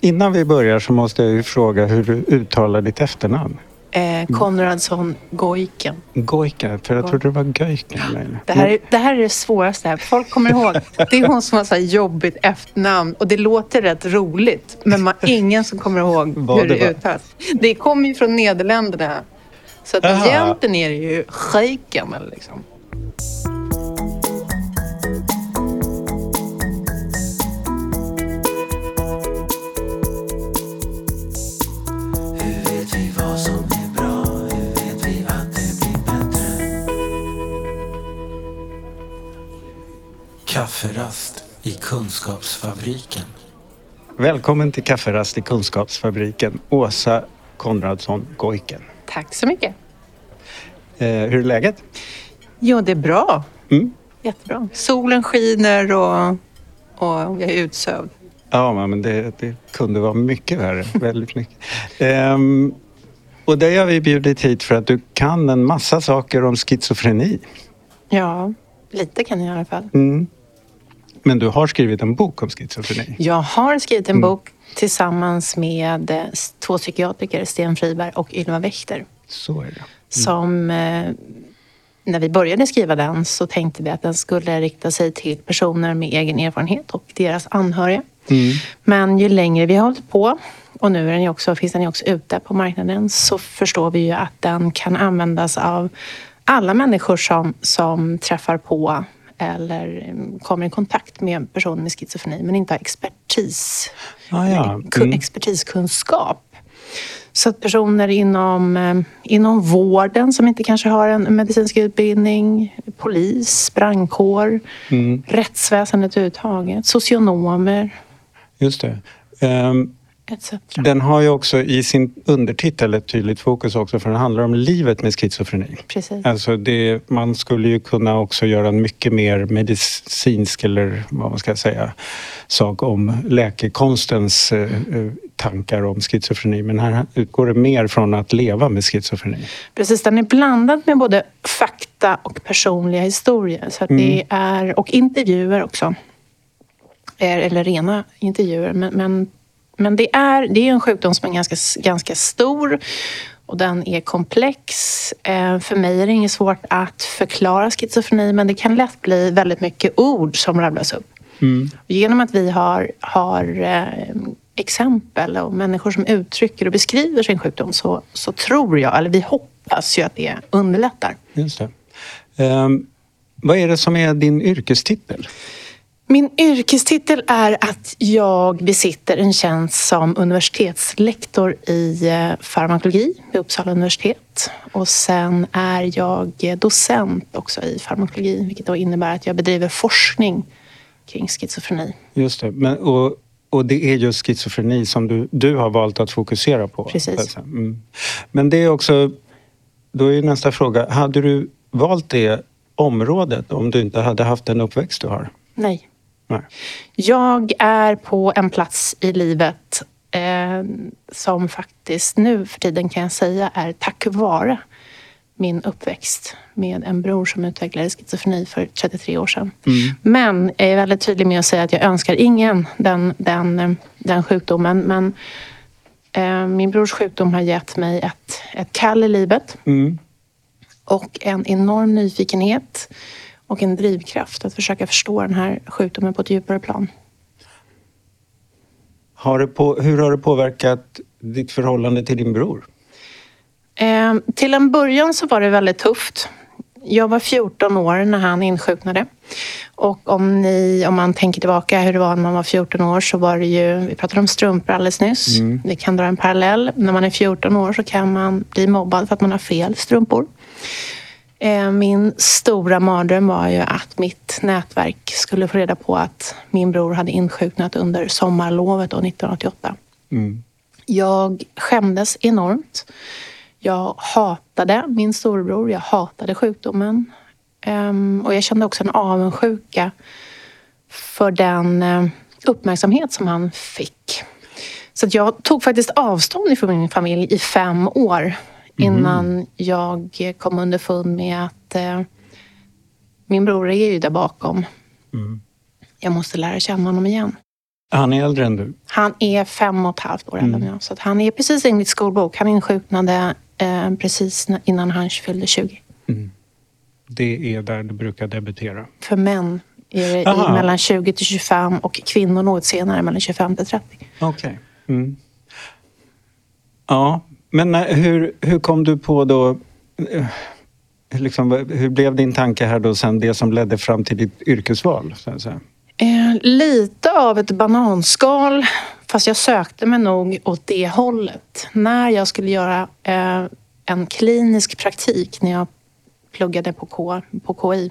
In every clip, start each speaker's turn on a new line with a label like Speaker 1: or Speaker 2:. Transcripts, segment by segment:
Speaker 1: Innan vi börjar så måste jag ju fråga hur du uttalar ditt efternamn.
Speaker 2: Eh, Konradsson Goiken.
Speaker 1: Goiken, för jag trodde det var Göiken.
Speaker 2: Det här, är, det här är det svåraste. Folk kommer ihåg. Det är hon som har så här jobbigt efternamn och det låter rätt roligt. Men man, ingen som kommer ihåg hur
Speaker 1: det
Speaker 2: det uttalas. Det kommer ju från Nederländerna. Så att egentligen är det ju Geiken. Liksom.
Speaker 3: Kafferast i Kunskapsfabriken.
Speaker 1: Välkommen till Kafferast i Kunskapsfabriken, Åsa Konradsson Goiken.
Speaker 2: Tack så mycket.
Speaker 1: Eh, hur är läget?
Speaker 2: Jo, det är bra.
Speaker 1: Mm.
Speaker 2: Jättebra. Solen skiner och, och jag är utsövd.
Speaker 1: Ja, men det, det kunde vara mycket värre. Väldigt mycket. Ehm, och dig har vi bjudit hit för att du kan en massa saker om schizofreni.
Speaker 2: Ja, lite kan jag i alla fall.
Speaker 1: Mm. Men du har skrivit en bok om schizofreni.
Speaker 2: Jag har skrivit en
Speaker 1: Mm.
Speaker 2: bok tillsammans med eh, två psykiatriker, Sten Friberg och Ylva Wächter.
Speaker 1: Så är det.
Speaker 2: Som, eh, när vi började skriva den så tänkte vi att den skulle rikta sig till personer med egen erfarenhet och deras anhöriga.
Speaker 1: Mm.
Speaker 2: Men ju längre vi har hållit på och nu är den också, finns den ju också ute på marknaden så förstår vi ju att den kan användas av alla människor som, som träffar på eller mm, kommer i kontakt med personer med schizofreni men inte har expertis,
Speaker 1: Ah, ja. Mm.
Speaker 2: expertiskunskap. Så att personer inom, eh, inom vården som inte kanske har en medicinsk utbildning, polis, brandkår,
Speaker 1: Mm.
Speaker 2: rättsväsendet överhuvudtaget, socionomer
Speaker 1: Just det. Ehm,
Speaker 2: etc.
Speaker 1: den har ju också i sin undertitel ett tydligt fokus också för den handlar om livet med schizofreni.
Speaker 2: Precis.
Speaker 1: Alltså det, man skulle ju kunna också göra en mycket mer medicinsk eller vad man ska säga sak om läkekonstens eh, eh, tankar om schizofreni. Men här utgår det mer från att leva med schizofreni.
Speaker 2: Precis, den är blandad med både fakta och personliga historier. Så att det är, och intervjuer också. Eller rena intervjuer. Men, men, men det, är, det är en sjukdom som är ganska, ganska stor och den är komplex. Eh, För mig är det inget svårt att förklara schizofreni men det kan lätt bli väldigt mycket ord som rabblas upp. Genom att vi har, har eh, exempel och människor som uttrycker och beskriver sin sjukdom så, så tror jag, eller vi hoppas ju att det underlättar.
Speaker 1: Just det. Ehm, vad är det som är din yrkestitel?
Speaker 2: Min yrkestitel är att jag besitter en tjänst som universitetslektor i eh, farmakologi vid Uppsala universitet. Och sen är jag docent också i farmakologi vilket då innebär att jag bedriver forskning kring schizofreni.
Speaker 1: Just det. Men, och, och det är just schizofreni som du, du har valt att fokusera på.
Speaker 2: Precis.
Speaker 1: Mm. Men det är också... Då är nästa fråga. Hade du valt det området om du inte hade haft den uppväxt du har?
Speaker 2: Nej.
Speaker 1: Nej.
Speaker 2: Jag är på en plats i livet eh, som faktiskt nu för tiden kan jag säga är tack vare min uppväxt med en bror som utvecklade schizofreni för 33 år sedan. Men jag är väldigt tydlig med att säga att jag önskar ingen den, den, den sjukdomen. Men eh, min brors sjukdom har gett mig ett, ett kall i livet
Speaker 1: Mm.
Speaker 2: och en enorm nyfikenhet och en drivkraft att försöka förstå den här sjukdomen på ett djupare plan.
Speaker 1: Har på, hur har det påverkat ditt förhållande till din bror?
Speaker 2: Eh, till en början så var det väldigt tufft. Jag var 14 år när han insjuknade. Och om, ni, om man tänker tillbaka hur det var när man var 14 år så var det ju, vi pratade om strumpor alldeles nyss. Vi kan dra en parallell. När man är 14 år så kan man bli mobbad för att man har fel strumpor. Eh, Min stora mardröm var ju att mitt nätverk skulle få reda på att min bror hade insjuknat under sommarlovet år 1988.
Speaker 1: Mm.
Speaker 2: Jag skämdes enormt. Jag hatade min storebror, jag hatade sjukdomen. Ehm, och jag kände också en avundsjuka för den eh, uppmärksamhet som han fick. Så jag tog faktiskt avstånd ifrån min familj i fem år innan jag kom underfund med att eh, min bror är ju där bakom. Jag måste lära känna honom igen.
Speaker 1: Han är äldre än du?
Speaker 2: Han är fem och ett halvt år äldre än jag. Så att han är precis enligt skolbok. Han insjuknade eh, precis innan han fyllde 20.
Speaker 1: Det är där du brukar debutera.
Speaker 2: För män är det i mellan 20 till 25 och kvinnor något senare mellan 25 till 30.
Speaker 1: Okej. Mm. Ja, men eh, hur, hur kom du på då... Eh, liksom, hur blev din tanke här då sen det som ledde fram till ditt yrkesval? Så att säga?
Speaker 2: Eh, lite av ett bananskal, fast jag sökte mig nog åt det hållet. När jag skulle göra eh, en klinisk praktik när jag pluggade på, K, på KI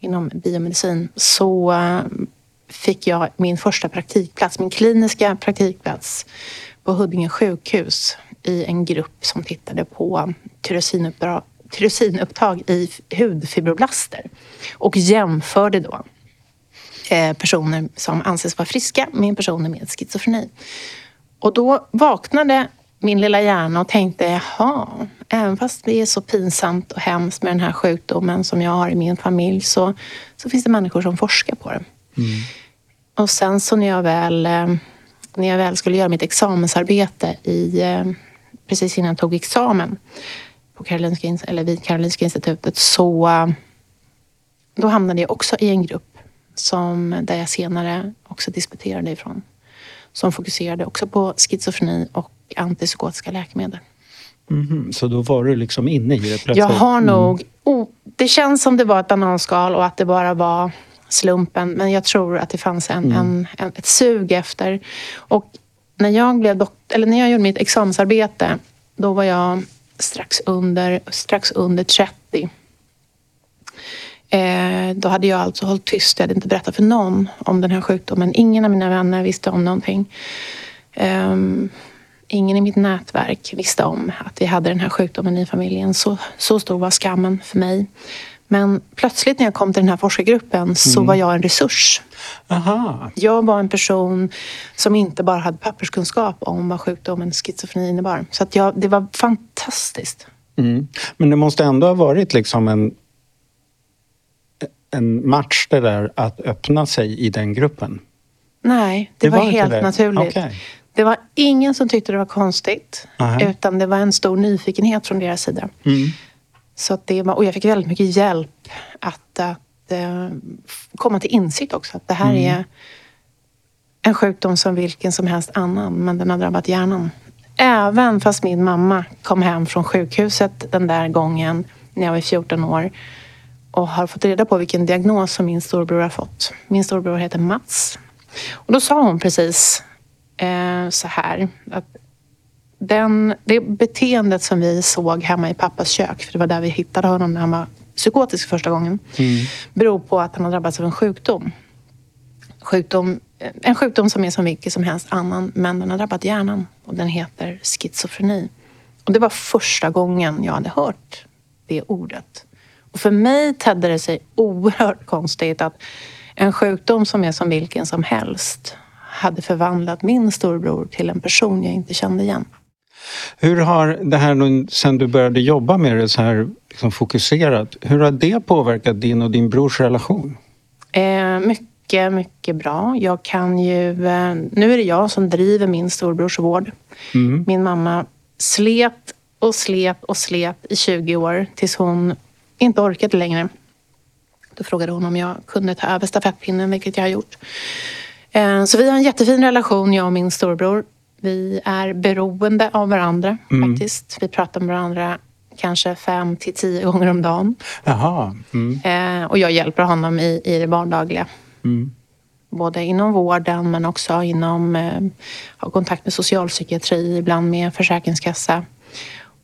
Speaker 2: inom biomedicin så eh, fick jag min första praktikplats, min kliniska praktikplats på Huddinge sjukhus i en grupp som tittade på tyrosinupptag i hudfibroblaster och jämförde då eh, personer som anses vara friska med personer med schizofreni. Och då vaknade min lilla hjärna och tänkte, jaha, även fast det är så pinsamt och hemskt med den här sjukdomen som jag har i min familj så, så finns det människor som forskar på det. Och sen så när jag väl, eh, när jag väl skulle göra mitt examensarbete i, eh, precis innan jag tog examen på Karolinska, ins- eller vid Karolinska institutet så eh, då hamnade jag också i en grupp som, där jag senare också disputerade ifrån. Som fokuserade också på schizofreni och antipsykotiska läkemedel.
Speaker 1: Mhm, Så då var du liksom inne i det plötsligt?
Speaker 2: Jag har nog... Oh, det känns som det var ett bananskal och att det bara var slumpen. Men jag tror att det fanns en, en, en, ett sug efter. Och när jag, blev dokt- eller när jag gjorde mitt examensarbete, då var jag strax under, strax under 30. Eh, då hade jag alltså hållit tyst. Jag hade inte berättat för någon om den här sjukdomen. Ingen av mina vänner visste om någonting. Eh, ingen i mitt nätverk visste om att vi hade den här sjukdomen i familjen. Så, så stor var skammen för mig. Men plötsligt när jag kom till den här forskargruppen så var jag en resurs.
Speaker 1: Aha.
Speaker 2: Jag var en person som inte bara hade papperskunskap om vad sjukdomen schizofreni innebar. Så att jag, det var fantastiskt.
Speaker 1: Mm. Men det måste ändå ha varit liksom en, en match det där att öppna sig i den gruppen?
Speaker 2: Nej, det, var,
Speaker 1: inte
Speaker 2: helt
Speaker 1: det?
Speaker 2: naturligt.
Speaker 1: Okej.
Speaker 2: Det var ingen som tyckte det var konstigt.
Speaker 1: Nej.
Speaker 2: Utan det var en stor nyfikenhet från deras sida.
Speaker 1: Mm.
Speaker 2: Så det och jag fick väldigt mycket hjälp att, att eh, komma till insikt också. Att det här är en sjukdom som vilken som helst annan, men den har drabbat hjärnan. Även fast min mamma kom hem från sjukhuset den där gången när jag var 14 år och har fått reda på vilken diagnos som min storbror har fått. Min storbror heter Mats. Och då sa hon precis eh, så här att den, det beteendet som vi såg hemma i pappas kök, för det var där vi hittade honom när han var psykotisk första gången, beror på att han har drabbats av en sjukdom. sjukdom. En sjukdom som är som vilken som helst annan, men den har drabbat hjärnan och den heter schizofreni. Och det var första gången jag hade hört det ordet. Och för mig tedde det sig oerhört konstigt att en sjukdom som är som vilken som helst hade förvandlat min storbror till en person jag inte kände igen.
Speaker 1: Hur har det här sen du började jobba med det så här liksom fokuserat, hur har det påverkat din och din brors relation?
Speaker 2: Eh, mycket, mycket bra. Jag kan ju... Eh, nu är det jag som driver min storbrors vård.
Speaker 1: Mm.
Speaker 2: Min mamma slet och slet och slet i 20 år tills hon inte orkade längre. Då frågade hon om jag kunde ta över stafettpinnen, vilket jag har gjort. Eh, så vi har en jättefin relation, jag och min storbror. Vi är beroende av varandra faktiskt. Vi pratar med varandra kanske fem till tio gånger om dagen.
Speaker 1: Jaha. Mm.
Speaker 2: Eh, och jag hjälper honom i, i det vardagliga.
Speaker 1: Mm.
Speaker 2: Både inom vården men också inom eh, har kontakt med socialpsykiatri, ibland med försäkringskassa.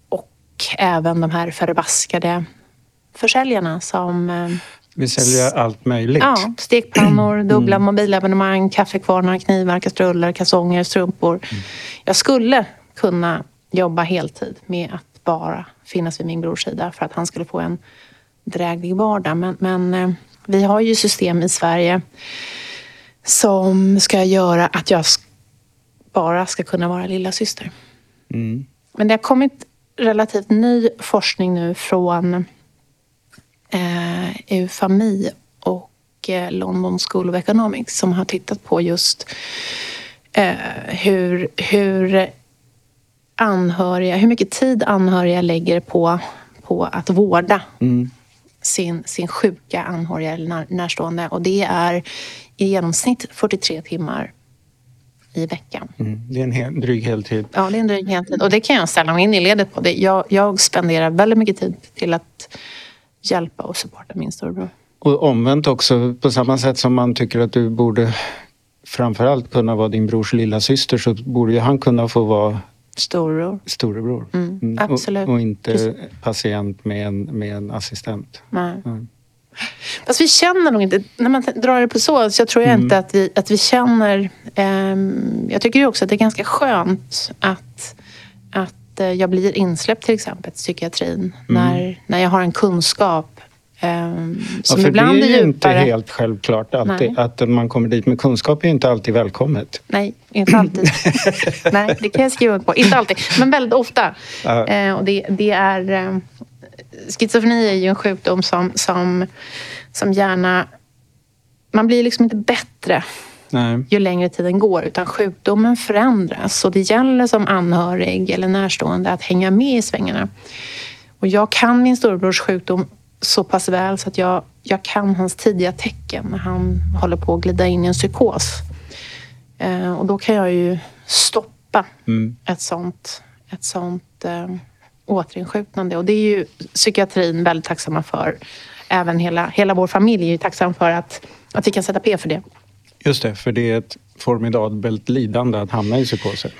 Speaker 2: Och även de här förbaskade försäljarna som eh,
Speaker 1: Vi säljer allt möjligt.
Speaker 2: ja, stekpannor, dubbla mobilabonnemang, kaffekvarnar, knivar, kastruller, kalsonger, strumpor. Jag skulle kunna jobba heltid med att bara finnas vid min brors sida för att han skulle få en dräglig vardag. Men, men eh, vi har ju system i Sverige som ska göra att jag bara ska kunna vara lilla syster.
Speaker 1: Mm.
Speaker 2: Men det har kommit relativt ny forskning nu från eh, Eufami och eh, London School of Economics som har tittat på just eh, hur, hur anhöriga, hur mycket tid anhöriga lägger på, på att vårda
Speaker 1: Mm.
Speaker 2: sin, sin sjuka anhöriga eller när, närstående. Och det är i genomsnitt 43 timmar i veckan.
Speaker 1: Mm. Det är en hel, dryg heltid.
Speaker 2: Ja, det är en dryg heltid. Och det kan jag ställa mig in i ledet på. Det. Jag, jag spenderar väldigt mycket tid till att hjälpa och supporta min storebror.
Speaker 1: Och omvänt också, på samma sätt som man tycker att du borde framförallt kunna vara din brors lilla syster så borde ju han kunna få vara
Speaker 2: Storebror.
Speaker 1: storebror.
Speaker 2: Mm, absolut.
Speaker 1: Och, och inte
Speaker 2: Precis.
Speaker 1: patient med en, med en assistent.
Speaker 2: Nej.
Speaker 1: Mm.
Speaker 2: Fast vi känner nog inte, när man drar det på så, så jag tror jag inte att vi, att vi känner... ehm, jag tycker också att det är ganska skönt att, att eh, jag blir insläppt till exempel till psykiatrin. När, när jag har en kunskap ehm,
Speaker 1: Ja, för det är ju inte helt självklart alltid.
Speaker 2: Nej.
Speaker 1: Att man kommer dit med kunskap är ju inte alltid välkommet.
Speaker 2: Nej, inte alltid. Nej, det kan jag skriva på. Inte alltid, men väldigt ofta.
Speaker 1: Ja.
Speaker 2: Eh, och det, det är... Eh, schizofreni är ju en sjukdom som, som, som gärna... Man blir liksom inte bättre
Speaker 1: Nej.
Speaker 2: ju längre tiden går utan sjukdomen förändras och det gäller som anhörig eller närstående att hänga med i svängarna. Och jag kan min storebrors sjukdom så pass väl så att jag, jag kan hans tidiga tecken när han håller på att glida in i en psykos. Eh, och då kan jag ju stoppa
Speaker 1: Mm.
Speaker 2: ett sånt, ett sånt eh, återinsjuknande. Och det är ju psykiatrin väldigt tacksamma för. Även hela, hela vår familj är ju tacksam för att, att vi kan sätta P för det.
Speaker 1: Just det, för det är ett formidabelt lidande att hamna i psykoser.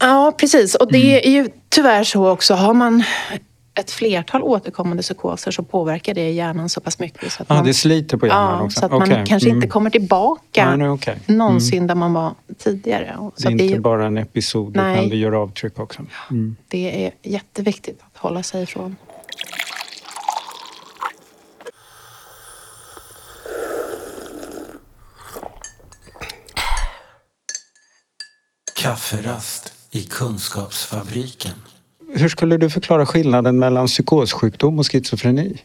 Speaker 2: Ja, precis. Och det är ju tyvärr så också. Har man ett flertal återkommande psykoser så påverkar det hjärnan så pass mycket. Så att
Speaker 1: Ja,
Speaker 2: man,
Speaker 1: det sliter på hjärnan
Speaker 2: ja,
Speaker 1: också.
Speaker 2: så att man
Speaker 1: Okej.
Speaker 2: kanske
Speaker 1: Mm.
Speaker 2: inte kommer tillbaka
Speaker 1: Nej, nej, okej.
Speaker 2: någonsin där man var tidigare. Och
Speaker 1: Det
Speaker 2: Så
Speaker 1: är
Speaker 2: det,
Speaker 1: inte
Speaker 2: ju-
Speaker 1: bara en episod
Speaker 2: Nej.
Speaker 1: utan det gör avtryck också. Mm.
Speaker 2: det är jätteviktigt att hålla sig ifrån.
Speaker 3: Kafferast i Kunskapsfabriken.
Speaker 1: Hur skulle du förklara skillnaden mellan psykossjukdom och schizofreni?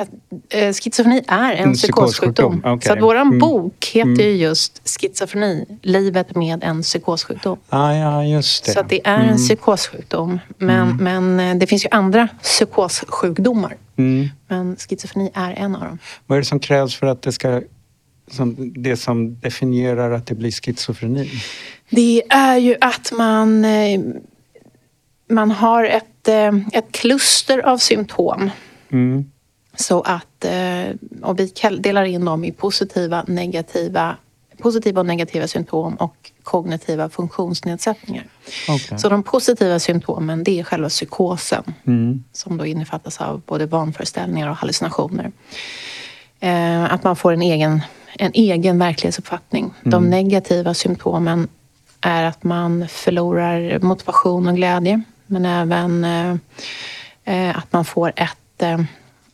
Speaker 2: Att, eh, Schizofreni är en
Speaker 1: En psykossjukdom,
Speaker 2: psykossjukdom.
Speaker 1: okej.
Speaker 2: Så att våran
Speaker 1: Mm.
Speaker 2: bok heter ju just Schizofreni, livet med en psykossjukdom.
Speaker 1: Ah, ja, just det.
Speaker 2: Så att det är en psykossjukdom. Men, men eh, det finns ju andra psykossjukdomar.
Speaker 1: Mm.
Speaker 2: Men schizofreni är en av dem.
Speaker 1: Vad är det som krävs för att det ska... Som, det som definierar att det blir schizofreni?
Speaker 2: Det är ju att man, eh, man har ett, eh, ett kluster av symptom.
Speaker 1: Mm.
Speaker 2: Så att, eh, och vi delar in dem i positiva, negativa, positiva och negativa symptom och kognitiva funktionsnedsättningar.
Speaker 1: Okej.
Speaker 2: Så de positiva symptomen det är själva psykosen
Speaker 1: Mm.
Speaker 2: som då innefattas av både vanföreställningar och hallucinationer. Att man får en egen, en egen verklighetsuppfattning. De negativa symptomen är att man förlorar motivation och glädje men även eh, eh, att man får ett eh,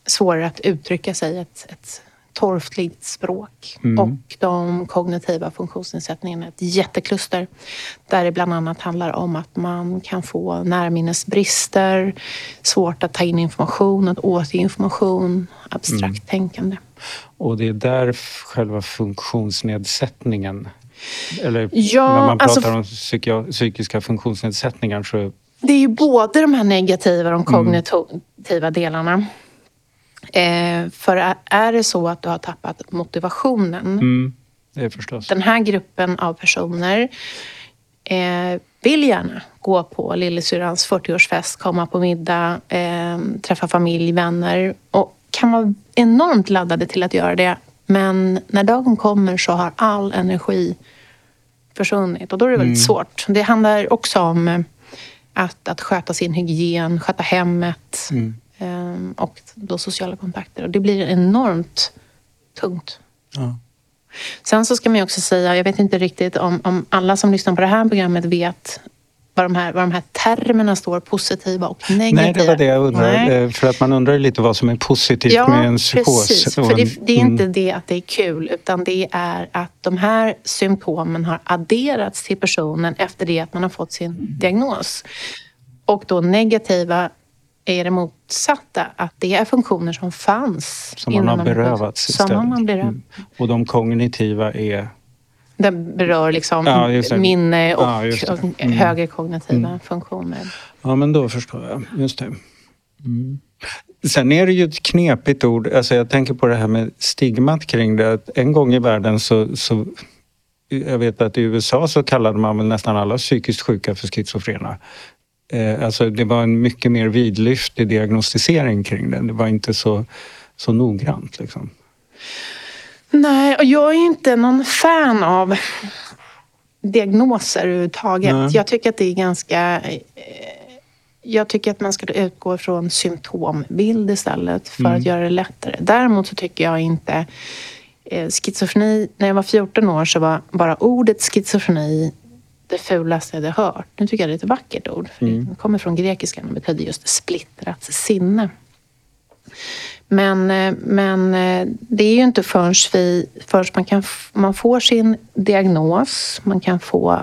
Speaker 2: svårare att uttrycka sig, ett, ett torftigt språk. Och de kognitiva funktionsnedsättningarna, ett jättekluster där det bland annat handlar om att man kan få närminnesbrister, svårt att ta in information, att återge information, abstrakt tänkande.
Speaker 1: Och det är där själva funktionsnedsättningen... Eller
Speaker 2: Ja,
Speaker 1: när man
Speaker 2: alltså-
Speaker 1: pratar om psykia- psykiska funktionsnedsättningar så...
Speaker 2: Det är ju både de här negativa och de kognitiva delarna. Eh, för är- är det så att du har tappat motivationen
Speaker 1: Mm, det är förstås.
Speaker 2: den här gruppen av personer eh, vill gärna gå på lillasyrrans 40-årsfest, komma på middag, eh, träffa familj, vänner och kan vara enormt laddade till att göra det. Men när dagen kommer så har all energi försvunnit och då är det väldigt svårt. Det handlar också om eh, att, att sköta sin hygien, sköta hemmet eh, och då sociala kontakter. Och det blir enormt tungt.
Speaker 1: Ja.
Speaker 2: Sen så ska man ju också säga, jag vet inte riktigt om, om alla som lyssnar på det här programmet vet vad de här, vad de här termerna står, positiva och negativa.
Speaker 1: Nej, det var det jag undrade.
Speaker 2: Nej.
Speaker 1: Eh, För att man undrar lite vad som är positivt
Speaker 2: Ja,
Speaker 1: med en psykos.
Speaker 2: precis. För det, det är inte
Speaker 1: mm,
Speaker 2: det att det är kul utan det är att de här symptomen har adderats till personen efter det att man har fått sin diagnos. Och då negativa är det motsatta. Att det är funktioner som fanns.
Speaker 1: Som man har berövats
Speaker 2: Som
Speaker 1: istället.
Speaker 2: man berövat.
Speaker 1: Mm. Och de kognitiva är...
Speaker 2: Den berör liksom
Speaker 1: Ja,
Speaker 2: minne och,
Speaker 1: Ja, Mm.
Speaker 2: högre kognitiva funktioner.
Speaker 1: Ja, men då förstår jag. Just det. Mm. Sen är det ju ett knepigt ord. Alltså jag tänker på det här med stigmat kring det. Att en gång i världen så, så... Jag vet att i USA så kallade man väl nästan alla psykiskt sjuka för schizofrena. Eh, alltså det var en mycket mer vidlyftig diagnostisering kring det. Det var inte så, så noggrant. Liksom.
Speaker 2: Nej, och jag är inte någon fan av diagnoser överhuvudtaget.
Speaker 1: Nej.
Speaker 2: Jag tycker att det är ganska... eh, Jag tycker att man skulle utgå från symptombild istället för
Speaker 1: Mm.
Speaker 2: att göra det lättare. Däremot så tycker jag inte... Eh, schizofreni, när jag var 14 år så var bara ordet schizofreni det fulaste jag hade hört. Nu tycker jag det är ett vackert ord. För
Speaker 1: Mm.
Speaker 2: Det kommer från grekiskan och betyder just splittrat sinne. Men, eh, men eh, det är ju inte förrän, vi, förrän man, kan, man får sin diagnos, man kan få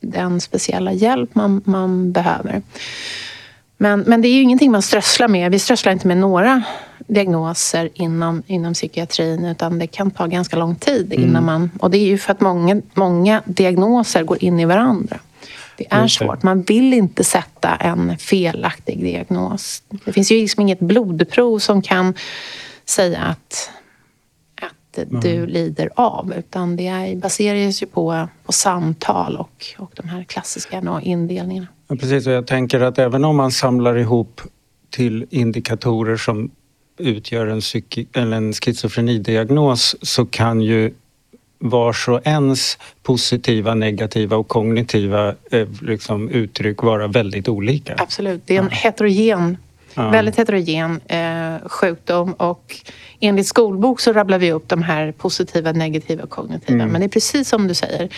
Speaker 2: den speciella hjälp man, man behöver. Men, men det är ju ingenting man strösslar med. Vi strösslar inte med några diagnoser inom, inom psykiatrin utan det kan ta ganska lång tid innan man... Och det är ju för att många, många diagnoser går in i varandra. Det är
Speaker 1: Just
Speaker 2: svårt. Man vill inte sätta en felaktig diagnos. Det finns ju liksom inget blodprov som kan säga att, att du lider av. Utan det är, baseras ju på, på samtal och, och de här klassiska indelningarna.
Speaker 1: Ja, precis, och jag tänker att även om man samlar ihop till indikatorer som utgör en, psyki- eller en schizofrenidiagnos så kan ju vars och ens positiva, negativa och kognitiva eh, liksom, uttryck vara väldigt olika.
Speaker 2: Absolut. Det är en heterogen,
Speaker 1: Ja.
Speaker 2: väldigt heterogen eh, sjukdom. Och enligt skolbok så rabblar vi upp de här positiva, negativa och kognitiva.
Speaker 1: Mm.
Speaker 2: Men det är precis som du säger.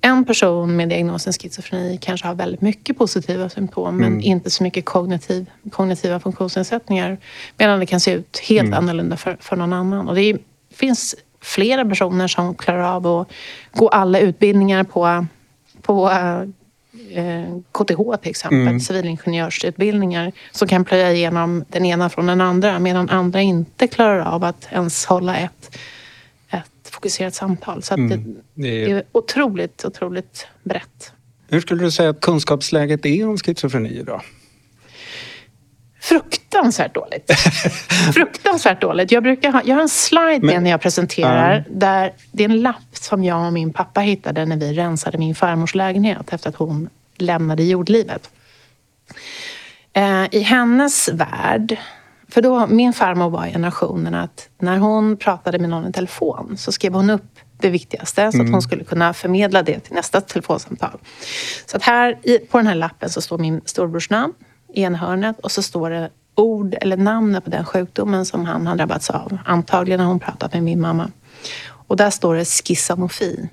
Speaker 2: En person med diagnosen schizofreni kanske har väldigt mycket positiva symptom men
Speaker 1: Mm.
Speaker 2: inte så mycket kognitiv, kognitiva funktionsnedsättningar. Medan det kan se ut helt
Speaker 1: Mm.
Speaker 2: annorlunda för, för någon annan. Och det är, finns flera personer som klarar av att gå alla utbildningar på, på eh, KTH till exempel,
Speaker 1: Mm.
Speaker 2: civilingenjörsutbildningar som kan plöja igenom den ena från den andra medan andra inte klarar av att ens hålla ett, ett fokuserat samtal. Så
Speaker 1: Mm. Det
Speaker 2: det
Speaker 1: är,
Speaker 2: är otroligt, otroligt brett.
Speaker 1: hur skulle du säga att kunskapsläget är om schizofreni idag?
Speaker 2: Fruktansvärt dåligt. Fruktansvärt dåligt. Jag, brukar ha, jag har en slide med
Speaker 1: Men-
Speaker 2: när jag presenterar. Där det är en lapp som jag och min pappa hittade när vi rensade min farmors lägenhet efter att hon lämnade jordlivet. Eh, I hennes värld, för då, min farmor var i generationen att när hon pratade med någon i telefon så skrev hon upp det viktigaste så att hon skulle kunna förmedla det till nästa telefonsamtal. Så att här på den här lappen så står min storbrors namn i ena hörnet och så står det ord eller namnet på den sjukdomen som han har drabbats av. Antagligen har hon pratat med min mamma. Och där står det schizofreni.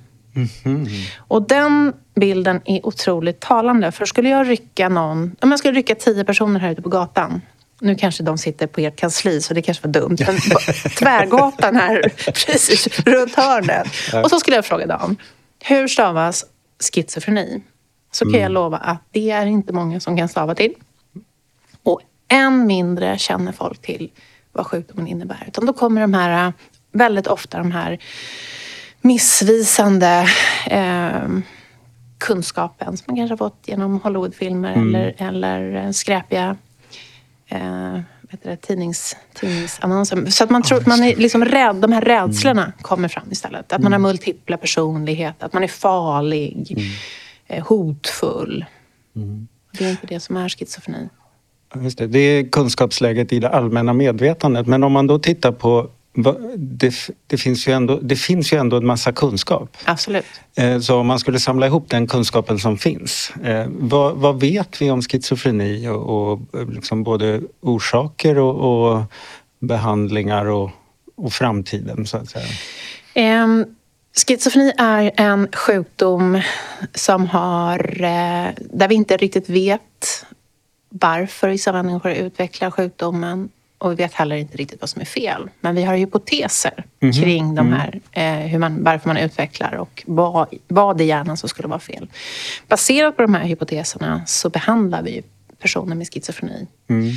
Speaker 2: Och den bilden är otroligt talande. För skulle jag rycka någon, om jag skulle rycka tio personer här ute på gatan. Nu kanske de sitter på ert kansli så det kanske var dumt. Men tvärgatan här precis runt hörnet. Och så skulle jag fråga dem. Hur stavas schizofreni? Så kan jag lova att det är inte många som kan stava till. Än mindre känner folk till vad sjukdomen innebär. Utan då kommer de här, väldigt ofta de här missvisande eh, kunskapen som man kanske har fått genom Hollywoodfilmer eller, eller eh, skräpiga eh, det, tidnings, tidningsannonser. Så att man tror att man är liksom rädd. De här rädslorna kommer fram istället. Att man har multipla personligheter, att man är farlig, eh, hotfull. Det är inte det som är schizofreni.
Speaker 1: Det. det är kunskapsläget i det allmänna medvetandet. Men om man då tittar på... Det, det, finns ju ändå, det finns ju ändå en massa kunskap.
Speaker 2: Absolut.
Speaker 1: Eh, Så om man skulle samla ihop den kunskapen som finns. eh, Vad, vad vet vi om schizofreni och, och eh, liksom både orsaker och, och behandlingar och, och framtiden så att säga?
Speaker 2: Ehm, schizofreni är en sjukdom som har, där vi inte riktigt vet varför vissa människor utvecklar sjukdomen och vi vet heller inte riktigt vad som är fel. Men vi har hypoteser kring de här, eh, hur man, varför man utvecklar och vad, vad i hjärnan som skulle vara fel. Baserat på de här hypoteserna så behandlar vi personer med schizofreni.
Speaker 1: Mm.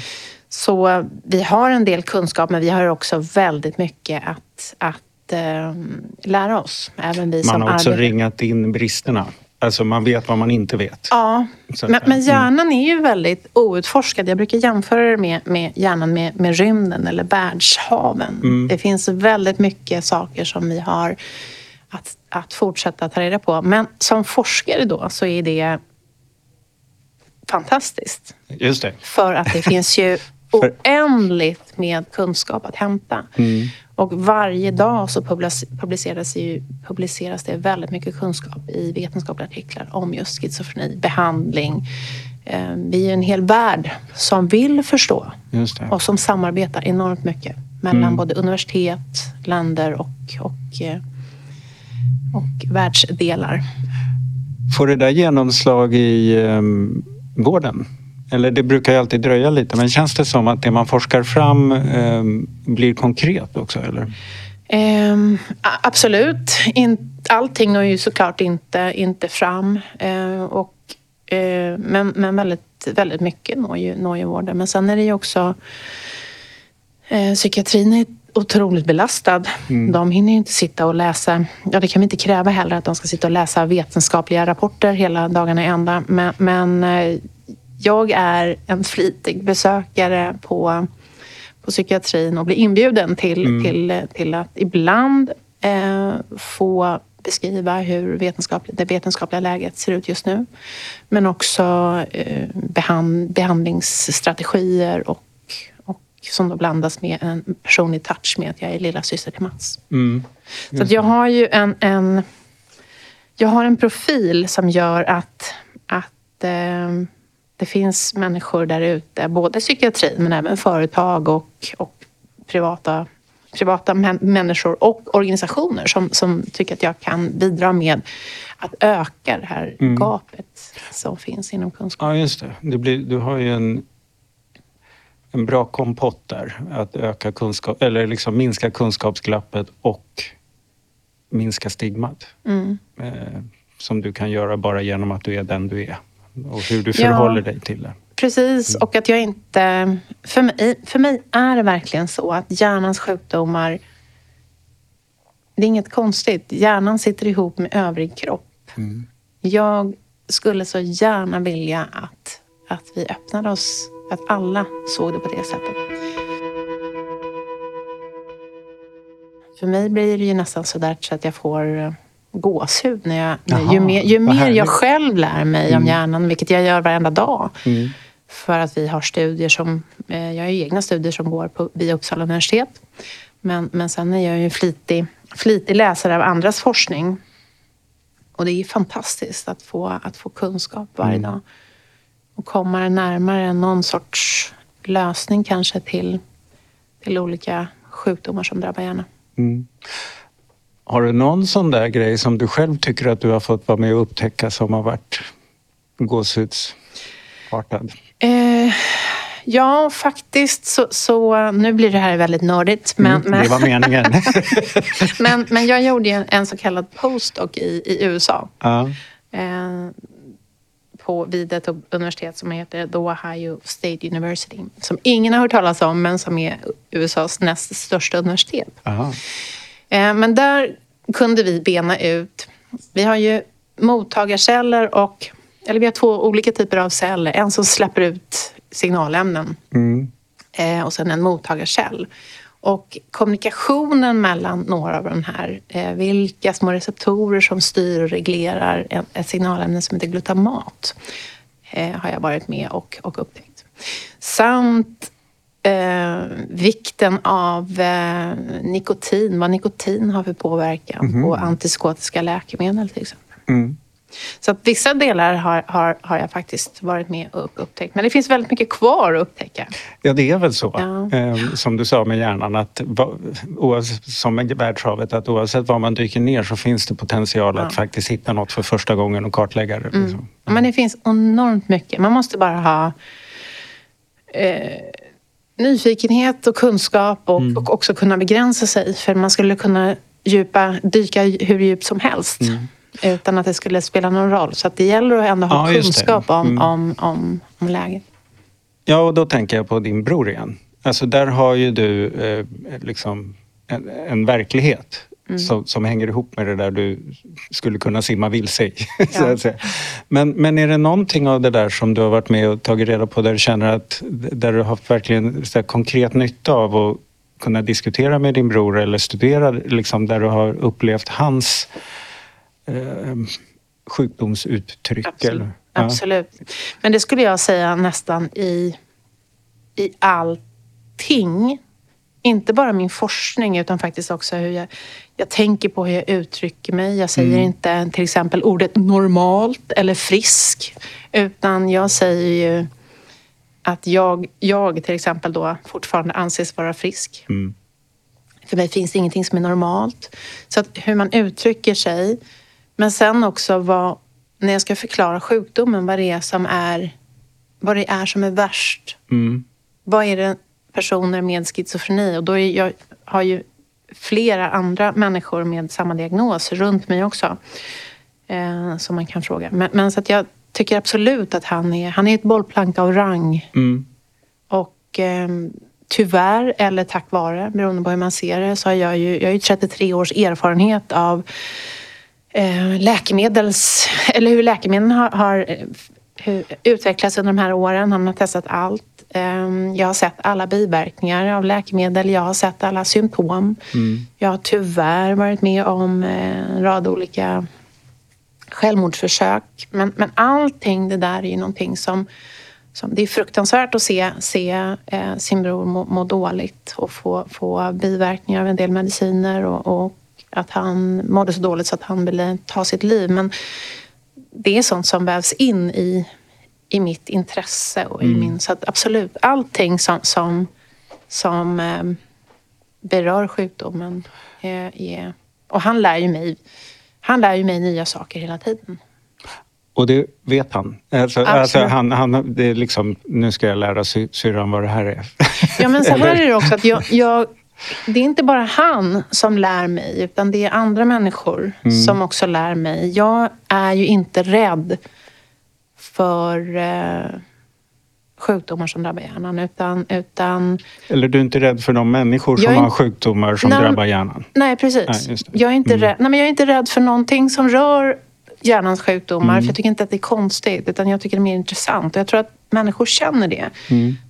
Speaker 2: Så eh, vi har en del kunskap men vi har också väldigt mycket att, att eh, lära oss. Även vi
Speaker 1: Man
Speaker 2: som
Speaker 1: har också
Speaker 2: arbetar.
Speaker 1: ringat in bristerna. Alltså man vet vad man inte vet.
Speaker 2: Ja, men, men
Speaker 1: mm.
Speaker 2: hjärnan är ju väldigt outforskad. Jag brukar jämföra det med, med hjärnan med, med rymden eller världshaven.
Speaker 1: Mm.
Speaker 2: Det finns väldigt mycket saker som vi har att, att fortsätta ta reda på. Men som forskare då så är det fantastiskt.
Speaker 1: Just det.
Speaker 2: För att det finns ju oändligt med kunskap att hämta.
Speaker 1: Mm.
Speaker 2: Och varje dag så publiceras, ju, publiceras det väldigt mycket kunskap i vetenskapliga artiklar om just schizofreni, behandling. Eh, Vi är en hel värld som vill förstå och som samarbetar enormt mycket mellan
Speaker 1: Mm.
Speaker 2: både universitet, länder och, och, eh, och världsdelar.
Speaker 1: Får det där genomslag i um, vården? Eller det brukar ju alltid dröja lite, men känns det som att det man forskar fram ehm, blir konkret också? Eller?
Speaker 2: A- absolut. In, allting når ju såklart inte, inte fram. Eh, och, eh, men men väldigt, väldigt mycket når ju, når ju vården. Men sen är det ju också... Eh, psykiatrin är otroligt belastad. De hinner inte sitta och läsa... Ja, det kan vi inte kräva heller att de ska sitta och läsa vetenskapliga rapporter hela dagarna i ända. Men, men eh, jag är en flitig besökare på på psykiatrin och bli inbjuden till, till, till att ibland eh, få beskriva hur vetenskap, det vetenskapliga läget ser ut just nu. Men också eh, behand, behandlingsstrategier och, och som då blandas med en personlig touch med att jag är lilla syster till Mats.
Speaker 1: Mm.
Speaker 2: Så att jag har ju en, en, jag har en profil som gör att, att eh, det finns människor där ute, både psykiatrin men även företag och, och privata, privata män, människor och organisationer som, som tycker att jag kan bidra med att öka det här gapet som finns inom kunskap.
Speaker 1: Ja, just det. det blir, du har ju en, en bra kompott där. Att öka kunskap, eller liksom minska kunskapsglappet och minska stigmat.
Speaker 2: Mm.
Speaker 1: Eh, som du kan göra bara genom att du är den du är. Och hur du
Speaker 2: Ja.
Speaker 1: förhåller dig till det.
Speaker 2: Precis, och att jag inte... För mig, för mig är det verkligen så att hjärnans sjukdomar... Det är inget konstigt. Hjärnan sitter ihop med övrig kropp.
Speaker 1: Mm.
Speaker 2: Jag skulle så gärna vilja att, att vi öppnade oss, att alla såg det på det sättet. För mig blir det ju nästan så där så att jag får gåshud när jag, ju mer, ju mer jag själv lär mig om
Speaker 1: Mm.
Speaker 2: hjärnan, vilket jag gör varenda dag.
Speaker 1: Mm.
Speaker 2: För att vi har studier som, eh, jag har ju egna studier som går på, via Uppsala universitet. Men, men sen är jag ju en flitig, flitig läsare av andras forskning. Och det är fantastiskt att få, att få kunskap varje
Speaker 1: Mm.
Speaker 2: dag. Och komma närmare någon sorts lösning kanske till, till olika sjukdomar som drabbar hjärnan.
Speaker 1: Har du någon sån där grej som du själv tycker att du har fått vara med och upptäcka som har varit gåshudsartad?
Speaker 2: Eh, ja, faktiskt så, så... Nu blir det här väldigt nördigt. Men,
Speaker 1: Mm,
Speaker 2: men,
Speaker 1: Det var meningen.
Speaker 2: men, men jag gjorde en, en så kallad postdoc i, i USA.
Speaker 1: ja.
Speaker 2: Eh, på, vid ett universitet som heter The Ohio State University. Som ingen har hört talas om, men som är USAs näst största universitet.
Speaker 1: Aha.
Speaker 2: Eh, Men där kunde vi bena ut... Vi har ju mottagarceller och... Eller vi har två olika typer av celler. En som släpper ut signalämnen
Speaker 1: Mm.
Speaker 2: eh, och sen en mottagarcell. Och kommunikationen mellan några av de här, eh, vilka små receptorer som styr och reglerar ett, signalämne som heter glutamat, har jag varit med och, och upptäckt. Samt eh, vikten av eh, nikotin, vad nikotin har för påverkan på antipsykotiska läkemedel till exempel.
Speaker 1: Mm.
Speaker 2: Så att vissa delar har, har, har jag faktiskt varit med och upptäckt. Men det finns väldigt mycket kvar att upptäcka.
Speaker 1: Ja, det är väl så.
Speaker 2: Ja.
Speaker 1: Eh, som du sa med hjärnan, att oavsett, som med världshavet, att oavsett var man dyker ner så finns det potential att faktiskt hitta något för första gången och kartlägga det. Liksom.
Speaker 2: Men det finns enormt mycket. Man måste bara ha eh, nyfikenhet och kunskap och,
Speaker 1: Mm.
Speaker 2: och också kunna begränsa sig. För man skulle kunna djupa, dyka hur djupt som helst utan att det skulle spela någon roll. Så att det gäller att ändå ha
Speaker 1: Mm. Ja,
Speaker 2: kunskap om,
Speaker 1: Mm.
Speaker 2: om, om, om läget.
Speaker 1: Ja, och då tänker jag på din bror igen. Alltså där har ju du eh, liksom en, en verklighet som, som hänger ihop med det där du skulle kunna simma vilse i.
Speaker 2: Ja.
Speaker 1: Men, men är det någonting av det där som du har varit med och tagit reda på där du känner att där du har haft verkligen så konkret nytta av att kunna diskutera med din bror eller studera liksom, där du har upplevt hans eh, sjukdomsuttryck?
Speaker 2: Absolut.
Speaker 1: Eller? Ja.
Speaker 2: Absolut. Men det skulle jag säga nästan i, i allting. Inte bara min forskning utan faktiskt också hur jag, jag tänker på hur jag uttrycker mig. Jag säger
Speaker 1: Mm.
Speaker 2: inte till exempel ordet normalt eller frisk. Utan jag säger ju att jag, jag till exempel då fortfarande anses vara frisk.
Speaker 1: Mm.
Speaker 2: För mig finns det ingenting som är normalt. Så att hur man uttrycker sig. Men sen också vad, när jag ska förklara sjukdomen, vad det är som är, vad det är som är värst.
Speaker 1: Mm.
Speaker 2: Vad är det personer med schizofreni? Och då är jag har ju flera andra människor med samma diagnos runt mig också. Eh, som man kan fråga. Men, men så att jag tycker absolut att han är, han är ett bollplank av rang.
Speaker 1: Mm.
Speaker 2: Och eh, tyvärr, eller tack vare, beroende på hur man ser det, så har jag ju, jag har ju 33 års erfarenhet av eh, läkemedels... Eller hur läkemedlen har, har eh, hur, utvecklats under de här åren. Han har testat allt. Eh, jag har sett alla biverkningar av läkemedel. Jag har sett alla symptom. Jag har tyvärr varit med om eh, en rad olika självmordsförsök. Men, men allting det där är ju någonting som, som... Det är fruktansvärt att se, se eh, sin bror må, må dåligt och få, få biverkningar av en del mediciner och, och att han mådde så dåligt så att han ville ta sitt liv. Men det är sånt som vävs in i, i mitt intresse och i min... Så absolut, allting som, som, som eh, berör sjukdomen är, är... Och han lär ju mig han lär ju mig nya saker hela tiden.
Speaker 1: Och det vet han. Alltså, alltså han, han, det är liksom, nu ska jag lära sy- syrran vad det här är.
Speaker 2: Ja, men så här är det också. Att jag, jag, det är inte bara han som lär mig, utan det är andra människor som också lär mig. Jag är ju inte rädd för eh, sjukdomar som drabbar hjärnan, utan... utan
Speaker 1: Eller du är inte rädd för de människor som har sjukdomar som
Speaker 2: Nej,
Speaker 1: drabbar hjärnan?
Speaker 2: nej, precis.
Speaker 1: Nej,
Speaker 2: jag, är inte rädd, nej, men jag är inte rädd för någonting som rör hjärnans sjukdomar. För jag tycker inte att det är konstigt, utan jag tycker det är mer intressant. Och jag tror att människor känner det.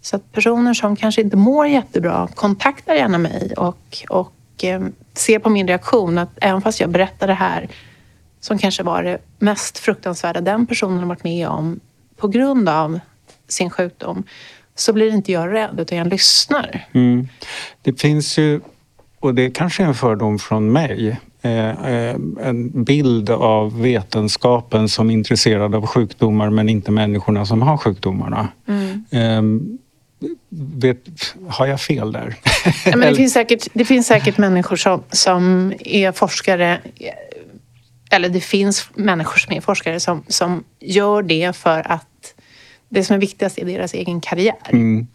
Speaker 2: Så att personer som kanske inte mår jättebra kontaktar gärna mig och, och eh, ser på min reaktion att även fast jag berättar det här som kanske var det mest fruktansvärda den personen har varit med om på grund av sin sjukdom så blir inte jag rädd utan jag lyssnar.
Speaker 1: Mm. Det finns ju, och det är kanske är en fördom från mig, eh, eh, en bild av vetenskapen som intresserad av sjukdomar men inte människorna som har sjukdomarna. Eh, vet, har jag fel där?
Speaker 2: Ja, men det, finns säkert, det finns säkert människor som, som är forskare eller det finns människor som är forskare som, som gör det för att det som är viktigast är deras egen karriär.
Speaker 1: Mm.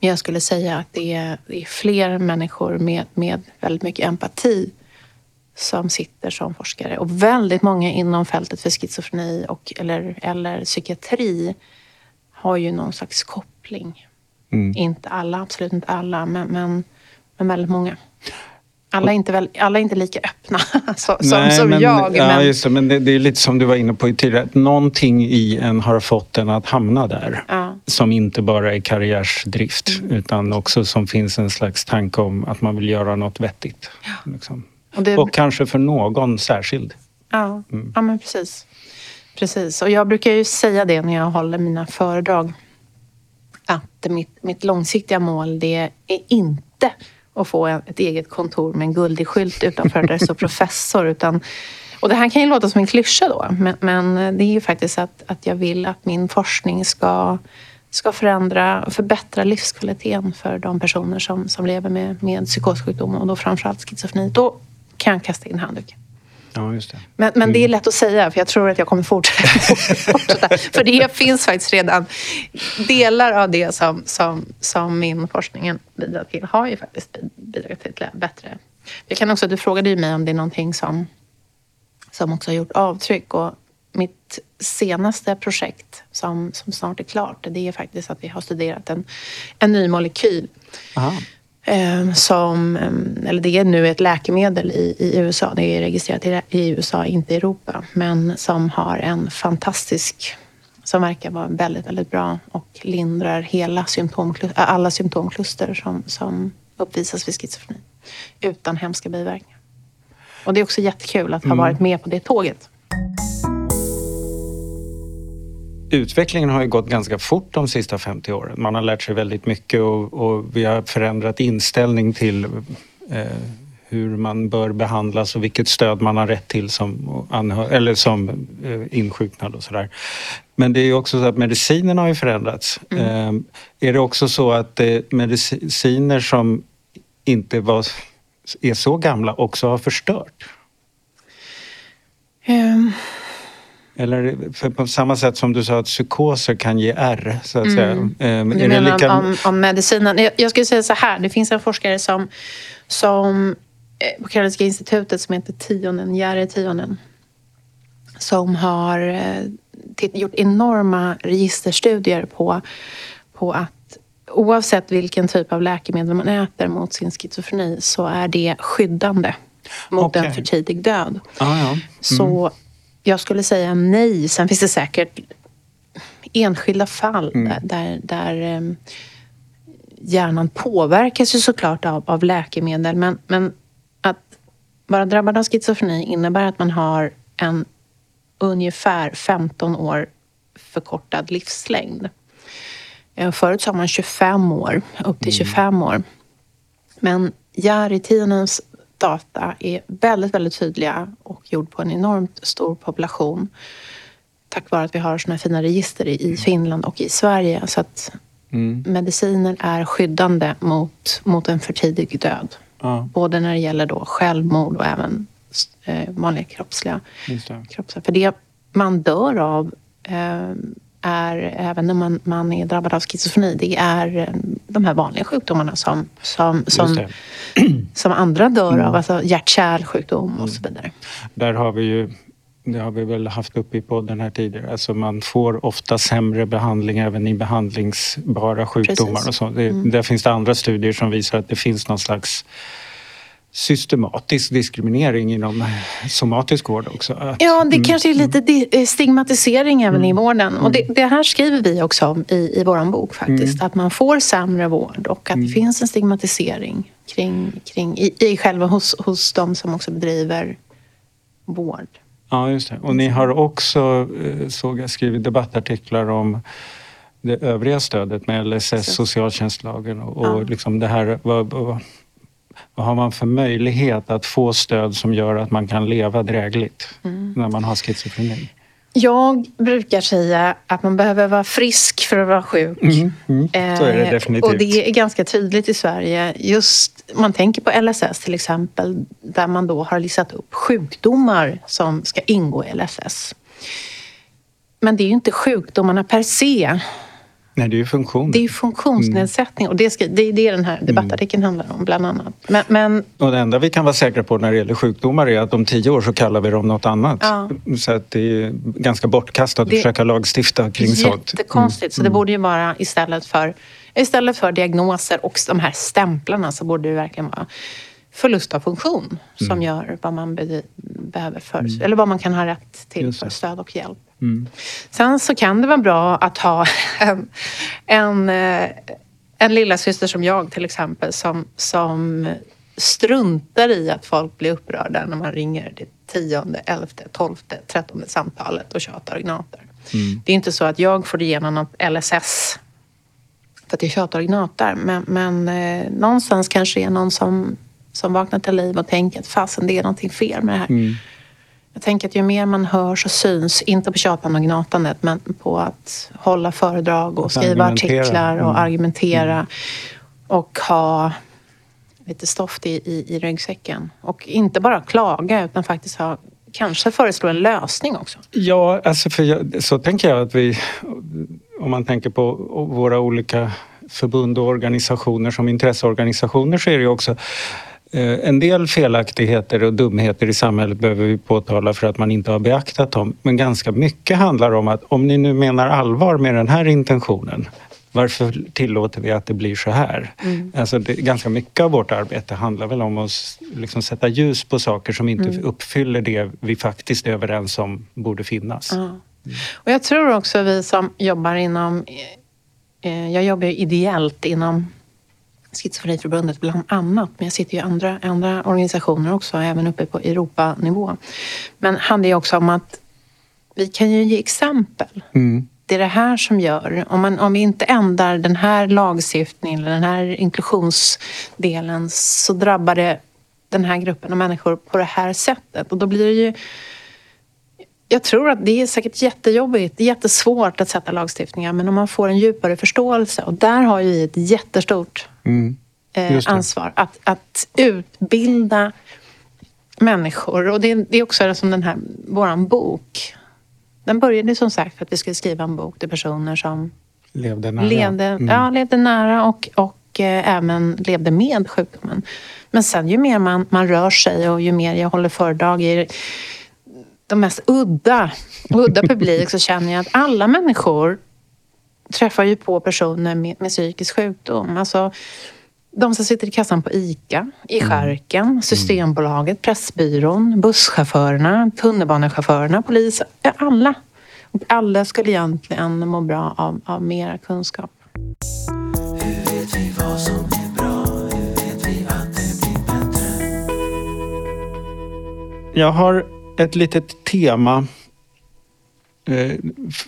Speaker 2: Men jag skulle säga att det är, det är fler människor med, med väldigt mycket empati som sitter som forskare. Och väldigt många inom fältet för schizofreni och, eller, eller psykiatri har ju någon slags koppling.
Speaker 1: Mm.
Speaker 2: Inte alla, absolut inte alla, men, men, men väldigt många. Alla är inte, väl, alla inte lika öppna så, som,
Speaker 1: Nej,
Speaker 2: som
Speaker 1: men,
Speaker 2: jag.
Speaker 1: Ja,
Speaker 2: men,
Speaker 1: just det, men det, det är lite som du var inne på tidigare. att Någonting i en har fått en att hamna där.
Speaker 2: Ja.
Speaker 1: Som inte bara är karriärsdrift
Speaker 2: Mm.
Speaker 1: utan också som finns en slags tanke om att man vill göra något vettigt. Liksom.
Speaker 2: och det,
Speaker 1: Och kanske för någon särskild.
Speaker 2: Ja, ja men precis. precis. Och jag brukar ju säga det när jag håller mina föredrag. Att mitt, mitt långsiktiga mål det är inte att få ett eget kontor med en guldig skylt utanför där det står professor. Utan, och det här kan ju låta som en klyscha då. Men, men det är ju faktiskt att, att jag vill att min forskning ska, ska förändra och förbättra livskvaliteten för de personer som, som lever med, med psykossjukdom och då framförallt schizofreni. Då kan jag kasta in handduken.
Speaker 1: Ja, just det.
Speaker 2: Men, men det är lätt att säga, för jag tror att jag kommer fortsätta. För det finns faktiskt redan delar av det som, som, som min forskning bidrar till har ju faktiskt bidragit till bättre... Jag kan också, du frågade ju mig om det är någonting som, som också har gjort avtryck. Och mitt senaste projekt som, som snart är klart, det är faktiskt att vi har studerat en, en ny molekyl
Speaker 1: Aha.
Speaker 2: Eh, som, eh, eller det är nu ett läkemedel i, i USA. Det är registrerat i, i USA, inte i Europa. Men som har en fantastisk, som verkar vara väldigt, väldigt bra och lindrar hela symptomkluster, alla symptomkluster som, som uppvisas vid schizofreni. Utan hemska biverkningar. Och det är också jättekul att ha varit med på det tåget.
Speaker 1: Utvecklingen har ju gått ganska fort de sista 50 åren. Man har lärt sig väldigt mycket och, och vi har förändrat inställning till eh, hur man bör behandlas och vilket stöd man har rätt till som, eller som eh, insjuknad och sådär. Men det är ju också så att medicinen har ju förändrats. Eh, är det också så att eh, mediciner som inte var, är så gamla också har förstört?
Speaker 2: Ehm,
Speaker 1: Eller för på samma sätt som du sa att psykoser kan ge R, så att säga. Eh,
Speaker 2: Du
Speaker 1: är det
Speaker 2: menar
Speaker 1: lika...
Speaker 2: om, om medicinen? Jag, jag skulle säga så här, det finns en forskare som, som eh, på Karolinska institutet som heter Tionen, Jari Tionen som har eh, gjort enorma registerstudier på, på att oavsett vilken typ av läkemedel man äter mot sin schizofreni så är det skyddande mot
Speaker 1: Okej.
Speaker 2: en för tidig död.
Speaker 1: Ja, ja.
Speaker 2: Så jag skulle säga nej. Sen finns det säkert enskilda fall
Speaker 1: Mm.
Speaker 2: där, där, em, hjärnan påverkas ju såklart av, av läkemedel. Men, men att vara drabbad av schizofreni innebär att man har en ungefär 15 år förkortad livslängd. Eh, Förut sa man 25 år, upp till 25 år. Men Jari-tidens data är väldigt, väldigt tydliga gjord på en enormt stor population. Tack vare att vi har såna här fina register i, Finland och i Sverige. Så att
Speaker 1: Mm.
Speaker 2: mediciner är skyddande mot, mot en för tidig död.
Speaker 1: Ja,
Speaker 2: Både när det gäller då självmord och även eh, vanliga kroppsliga
Speaker 1: det.
Speaker 2: kroppsliga. För det man dör av eh, är, även när man, man är drabbad av schizofreni, det är eh, de här vanliga sjukdomarna som, som, som, som andra dör av. Alltså hjärt-kärlsjukdom och så vidare.
Speaker 1: Där har vi ju, det har vi väl haft uppe i podden här tidigare, alltså man får ofta sämre behandling även i behandlingsbara sjukdomar
Speaker 2: Precis.
Speaker 1: och så. Det, Där finns det andra studier som visar att det finns någon slags systematisk diskriminering inom somatisk vård också. Att,
Speaker 2: Ja, det kanske är lite eh, stigmatisering även i vården. Och det, det här skriver vi också om i, i vår bok faktiskt. Att man får sämre vård och att det finns en stigmatisering kring, kring, i, i själva hos, hos de som också bedriver vård.
Speaker 1: Ja, just det. Och ni har också, eh, såg jag, skrivit debattartiklar om det övriga stödet med LSS, socialtjänstlagen och, och
Speaker 2: Ja.
Speaker 1: liksom det här. Vad, vad, har man för möjlighet att få stöd som gör att man kan leva drägligt
Speaker 2: Mm.
Speaker 1: när man har schizofreni?
Speaker 2: Jag brukar säga att man behöver vara frisk för att vara sjuk.
Speaker 1: Mm, mm. Så är det
Speaker 2: Eh,
Speaker 1: definitivt.
Speaker 2: Och det är ganska tydligt i Sverige. Just, man tänker på LSS till exempel, där man då har listat upp sjukdomar som ska ingå i LSS. Men det är ju inte sjukdomarna per se.
Speaker 1: Nej, det är ju funktion.
Speaker 2: Det är ju funktionsnedsättning och det, ska, det är det den här debattartikeln handlar om bland annat. Men, men
Speaker 1: Och det enda vi kan vara säkra på när det gäller sjukdomar är att om tio år så kallar vi dem något annat.
Speaker 2: Ja.
Speaker 1: Så att det är ganska bortkastat att
Speaker 2: Det-
Speaker 1: försöka lagstifta kring sånt.
Speaker 2: Jättekonstigt. Så det borde ju vara istället för, istället för diagnoser och de här stämplarna så borde det verkligen vara förlust av funktion som gör vad man be- behöver för, eller vad man kan ha rätt till för
Speaker 1: det.
Speaker 2: stöd och hjälp.
Speaker 1: Mm.
Speaker 2: Sen så kan det vara bra att ha en, en, eh, en lilla syster som jag till exempel som, som struntar i att folk blir upprörda när man ringer det tionde, elfte, tolfte, trettonde samtalet och tjatar och gnatar. Det är inte så att jag får igenom något LSS för att jag tjatar och gnatar. Men, men eh, någonstans kanske det är någon som, som vaknar till liv och tänker att fasen det är någonting fel med det här.
Speaker 1: Mm.
Speaker 2: Jag tänker att ju mer man hörs och syns, inte på tjatan och gnatandet, men på att hålla föredrag och skriva artiklar och
Speaker 1: Mm.
Speaker 2: argumentera och ha lite stoft i, i, i ryggsäcken. Och inte bara klaga utan faktiskt ha, kanske föreslå en lösning också.
Speaker 1: Ja, alltså för jag, så tänker jag att vi, om man tänker på våra olika förbund och organisationer som intresseorganisationer så är det ju också En del felaktigheter och dumheter i samhället behöver vi påtala för att man inte har beaktat dem. Men ganska mycket handlar om att om ni nu menar allvar med den här intentionen varför tillåter vi att det blir så här? Alltså det, ganska mycket av vårt arbete handlar väl om att liksom sätta ljus på saker som inte uppfyller det vi faktiskt är överens om borde finnas.
Speaker 2: Ja. Och jag tror också vi som jobbar inom... Eh, jag jobbar ju ideellt inom Schizofreniförbundet bland annat. Men jag sitter ju i andra, andra organisationer också, även uppe på Europanivå. Men handlar ju också om att vi kan ju ge exempel.
Speaker 1: Mm.
Speaker 2: Det är det här som gör, om, man, om vi inte ändrar den här lagstiftningen eller den här inklusionsdelen så drabbar det den här gruppen av människor på det här sättet. Och då blir det ju jag tror att det är säkert jättejobbigt, det är jättesvårt att sätta lagstiftningar men om man får en djupare förståelse och där har ju vi ett jättestort
Speaker 1: Mm.
Speaker 2: eh, ansvar att, att utbilda människor. Och det, det är också som den här, våran bok. Den började som sagt för att vi skulle skriva en bok till personer som
Speaker 1: Levde nära.
Speaker 2: levde,
Speaker 1: Mm.
Speaker 2: ja, levde nära och, och eh, även levde med sjukdomen. Men sen ju mer man, man rör sig och ju mer jag håller föredrag i de mest udda, udda publik så känner jag att alla människor träffar ju på personer med, med psykisk sjukdom. Alltså, de som sitter i kassan på ICA, i skärken, Systembolaget, Pressbyrån, busschaufförerna, tunnelbanechaufförerna, polisen. Alla. Och alla skulle egentligen må bra av, av mera kunskap.
Speaker 1: Jag har ett litet tema. Eh,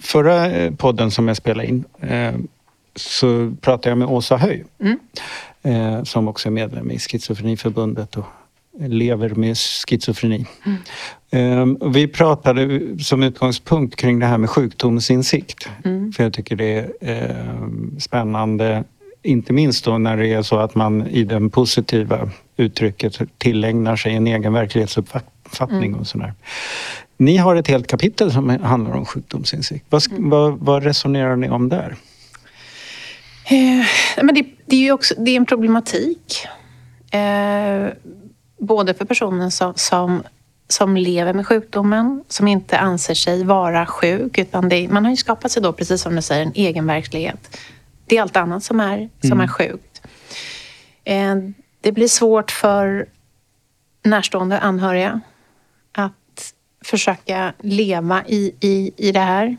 Speaker 1: Förra eh, podden som jag spelade in eh, så pratade jag med Åsa Höj
Speaker 2: Mm.
Speaker 1: som också är medlem i Schizofreniförbundet och lever med schizofreni. Eh, och Vi pratade som utgångspunkt kring det här med sjukdomsinsikt. För jag tycker det är eh, spännande inte minst då när det är så att man i den positiva uttrycket tillägnar sig en egen verklighetsuppfattning och sådär. Ni har ett helt kapitel som handlar om sjukdomsinsikt. Vad, sk- vad, vad resonerar ni om där?
Speaker 2: Eh, men det, det är ju också det är en problematik. Eh, både för personen som, som, som lever med sjukdomen, som inte anser sig vara sjuk. Utan det, man har ju skapat sig då, precis som du säger, en egen verklighet. Det är allt annat som är, som är sjukt. Eh, det blir svårt för närstående anhöriga att försöka leva i, i, i det här.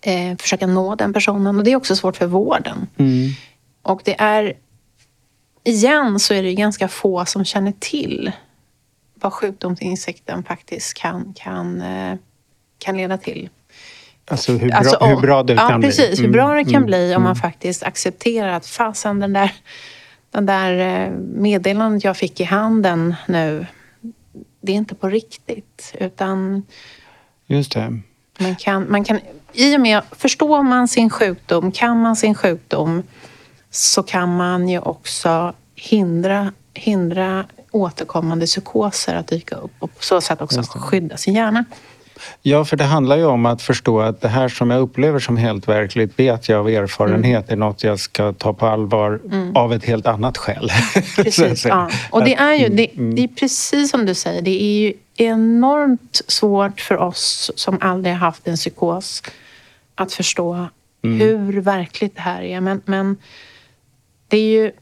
Speaker 2: Eh, försöka nå den personen. Och det är också svårt för vården. Och det är... Igen så är det ganska få som känner till vad sjukdomsinsikten faktiskt kan, kan, eh, kan leda till.
Speaker 1: Alltså hur bra,
Speaker 2: Alltså,
Speaker 1: hur
Speaker 2: om-
Speaker 1: bra det
Speaker 2: ja,
Speaker 1: kan
Speaker 2: precis,
Speaker 1: bli.
Speaker 2: hur bra det kan
Speaker 1: Mm,
Speaker 2: bli om
Speaker 1: mm.
Speaker 2: man faktiskt accepterar att fasen den där, den där eh, meddelandet jag fick i handen nu, det är inte på riktigt. Utan
Speaker 1: Just det.
Speaker 2: man kan, man kan, I och med, förstår man sin sjukdom, kan man sin sjukdom så kan man ju också hindra, hindra återkommande psykoser att dyka upp och på så sätt också skydda sin hjärna.
Speaker 1: Ja, för det handlar ju om att förstå att det här som jag upplever som helt verkligt vet jag av erfarenhet är något jag ska ta på allvar av ett helt annat skäl.
Speaker 2: Precis, ja. Och det är ju det,
Speaker 1: Mm,
Speaker 2: det är precis som du säger, det är ju enormt svårt för oss som aldrig har haft en psykos att förstå
Speaker 1: Mm.
Speaker 2: hur verkligt det här är. Men, men det är ju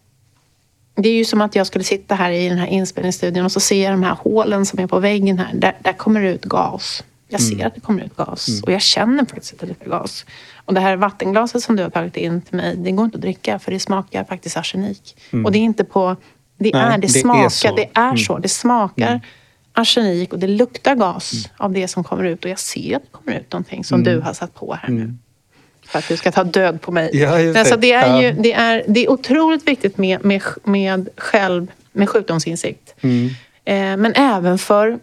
Speaker 2: det är ju som att jag skulle sitta här i den här inspelningsstudion och så ser jag de här hålen som är på väggen här. Där, där kommer det ut gas. Jag ser
Speaker 1: Mm.
Speaker 2: att det kommer ut gas och jag känner faktiskt att det luktar gas. Och det här vattenglaset som du har tagit in till mig, det går inte att dricka för det smakar faktiskt arsenik. Och det är inte på... Det
Speaker 1: Mm. Nej,
Speaker 2: är, det,
Speaker 1: det är
Speaker 2: smakar,
Speaker 1: så.
Speaker 2: det är
Speaker 1: Mm.
Speaker 2: så. Det smakar arsenik och det luktar gas av det som kommer ut. Och jag ser att det kommer ut någonting som du har satt på här nu. För att du ska ta död på mig.
Speaker 1: Ja, just
Speaker 2: Alltså,
Speaker 1: det.
Speaker 2: det, är ju, det, är, det är otroligt viktigt med, med, med själv, med sjukdomsinsikt.
Speaker 1: Mm.
Speaker 2: Eh, men även för,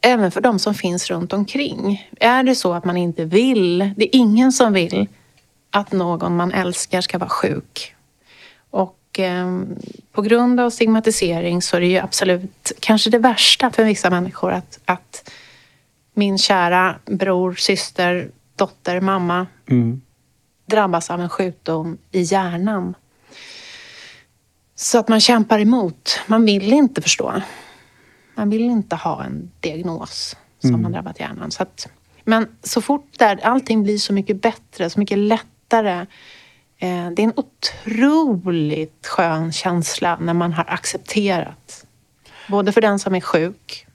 Speaker 2: även för de som finns runt omkring. Är det så att man inte vill, det är ingen som vill att någon man älskar ska vara sjuk. Och eh, på grund av stigmatisering så är det ju absolut kanske det värsta för vissa människor att, att min kära bror, syster, dotter, mamma
Speaker 1: Mm.
Speaker 2: drabbas av en sjukdom i hjärnan. Så att man kämpar emot. Man vill inte förstå. Man vill inte ha en diagnos som har drabbat hjärnan. Så att, men så fort där allting blir så mycket bättre, så mycket lättare. Eh, det är en otroligt skön känsla när man har accepterat. Både för den som är sjuk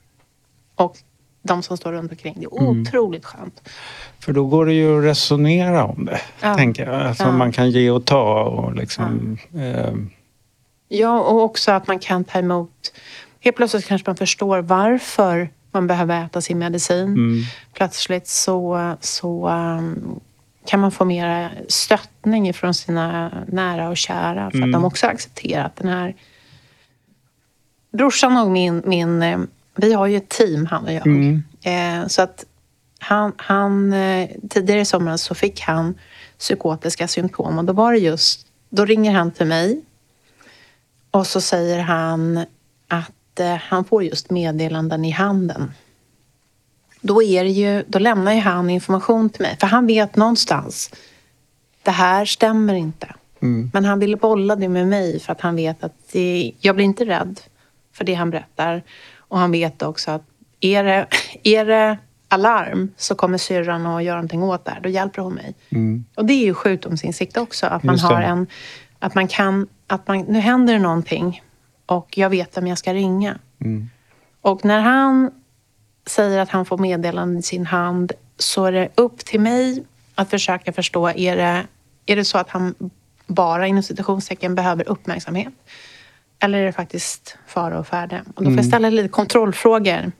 Speaker 2: och de som står runt omkring. Det är otroligt skönt.
Speaker 1: För då går det ju att resonera om det,
Speaker 2: Ja.
Speaker 1: tänker jag. Alltså
Speaker 2: Ja.
Speaker 1: man kan ge och ta och liksom... Eh,
Speaker 2: Ja, och också att man kan ta emot... Helt plötsligt kanske man förstår varför man behöver äta sin medicin.
Speaker 1: mm,
Speaker 2: Plötsligt så, så um, kan man få mer stöttning från sina nära och kära för
Speaker 1: Mm.
Speaker 2: att de också har accepterat den här... Brorsan och min, min... eh, Vi har ju ett team, han och jag.
Speaker 1: Mm.
Speaker 2: Eh, så att han, han, eh, tidigare i somras så fick han psykotiska symptom och då var det just... Då ringer han till mig och så säger han att han får just meddelanden i handen. Då, är ju, då lämnar ju han information till mig, för han vet någonstans det här stämmer inte.
Speaker 1: mm,
Speaker 2: Men han ville bolla det med mig för att han vet att det, jag blir inte rädd för det han berättar. Och han vet också att är det, är det alarm så kommer syrran att göra någonting åt det här. Då hjälper hon mig.
Speaker 1: mm,
Speaker 2: Och det är ju sjukdomsinsikt också. Att man har en... Att man kan... Att man, nu händer det någonting och jag vet vem jag ska ringa.
Speaker 1: mm,
Speaker 2: Och när han säger att han får meddelanden i sin hand så är det upp till mig att försöka förstå, är det, är det så att han bara inom citationstecken behöver uppmärksamhet? Eller är det faktiskt fara och färde? Och då får jag ställa lite kontrollfrågor.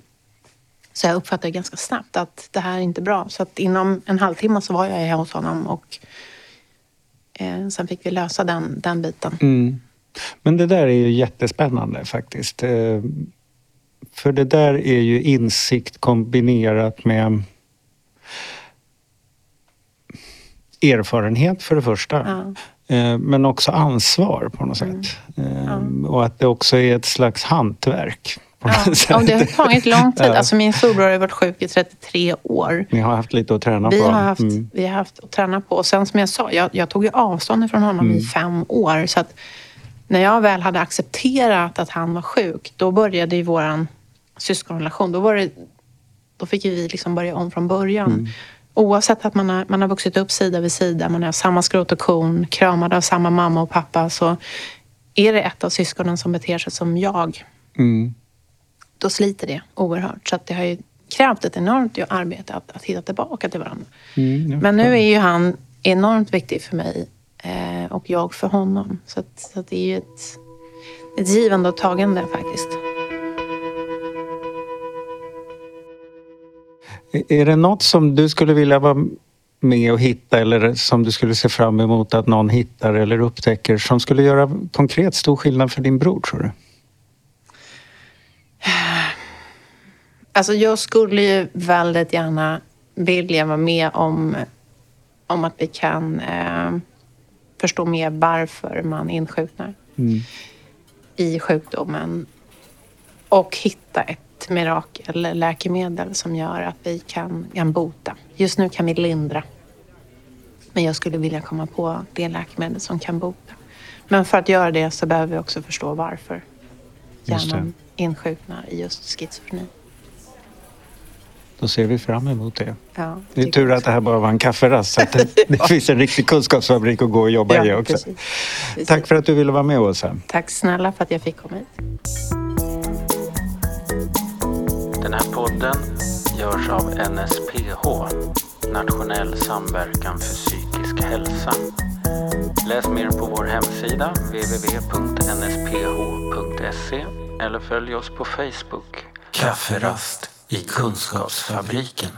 Speaker 2: Så jag uppfattar ganska snabbt att det här är inte bra. Så att inom en halvtimme så var jag hos honom och eh, sen fick vi lösa den, den biten.
Speaker 1: mm. Men det där är ju jättespännande faktiskt. Eh, För det där är ju insikt kombinerat med erfarenhet för det första.
Speaker 2: Ja.
Speaker 1: Eh, Men också ansvar på något sätt. Eh, Och att det också är ett slags hantverk.
Speaker 2: Ja, och det har tagit lång tid.
Speaker 1: Ja.
Speaker 2: Alltså min storbror har varit sjuk i 33 år.
Speaker 1: Ni har haft lite att träna
Speaker 2: Vi
Speaker 1: på.
Speaker 2: har haft,
Speaker 1: Mm.
Speaker 2: vi har haft att träna på. Och sen som jag sa, jag, jag tog ju avstånd från honom
Speaker 1: Mm.
Speaker 2: i fem år. Så att när jag väl hade accepterat att han var sjuk, då började ju våran syskonrelation. Då, var det, då fick vi liksom börja om från början.
Speaker 1: Mm.
Speaker 2: Oavsett att man har, man har vuxit upp sida vid sida, man har samma skrot och korn, kramad av samma mamma och pappa, så är det ett av syskonen som beter sig som jag,
Speaker 1: Mm.
Speaker 2: då sliter det oerhört. Så det har ju krävt ett enormt arbete att, att hitta tillbaka till varandra.
Speaker 1: Mm,
Speaker 2: Men nu är ju han enormt viktig för mig eh, och jag för honom. Så, att, så att det är ju ett, ett givande och tagande faktiskt.
Speaker 1: Är det något som du skulle vilja vara med och hitta eller som du skulle se fram emot att någon hittar eller upptäcker som skulle göra konkret stor skillnad för din bror tror du?
Speaker 2: Alltså jag skulle ju väldigt gärna vilja vara med om, om att vi kan eh, förstå mer varför man insjuknar
Speaker 1: Mm.
Speaker 2: i sjukdomen och hitta ett mirakelläkemedel som gör att vi kan, kan bota. Just nu kan vi lindra. Men jag skulle vilja komma på det läkemedel som kan bota. Men för att göra det så behöver vi också förstå varför hjärnan insjuknar i just schizofreni.
Speaker 1: Då ser vi fram emot det.
Speaker 2: Ja,
Speaker 1: Det är tur att det här bara var en kafferast så att det, det finns en riktig kunskapsfabrik att gå och jobba i
Speaker 2: Ja,
Speaker 1: också.
Speaker 2: precis. Precis.
Speaker 1: Tack för att du ville vara med Åsa.
Speaker 2: Tack snälla för att jag fick komma hit.
Speaker 4: Den här podden görs av NSPH, Nationell samverkan för psykisk hälsa. Läs mer på vår hemsida www.nsph.se eller följ oss på Facebook. Kafferast i Kunskapsfabriken.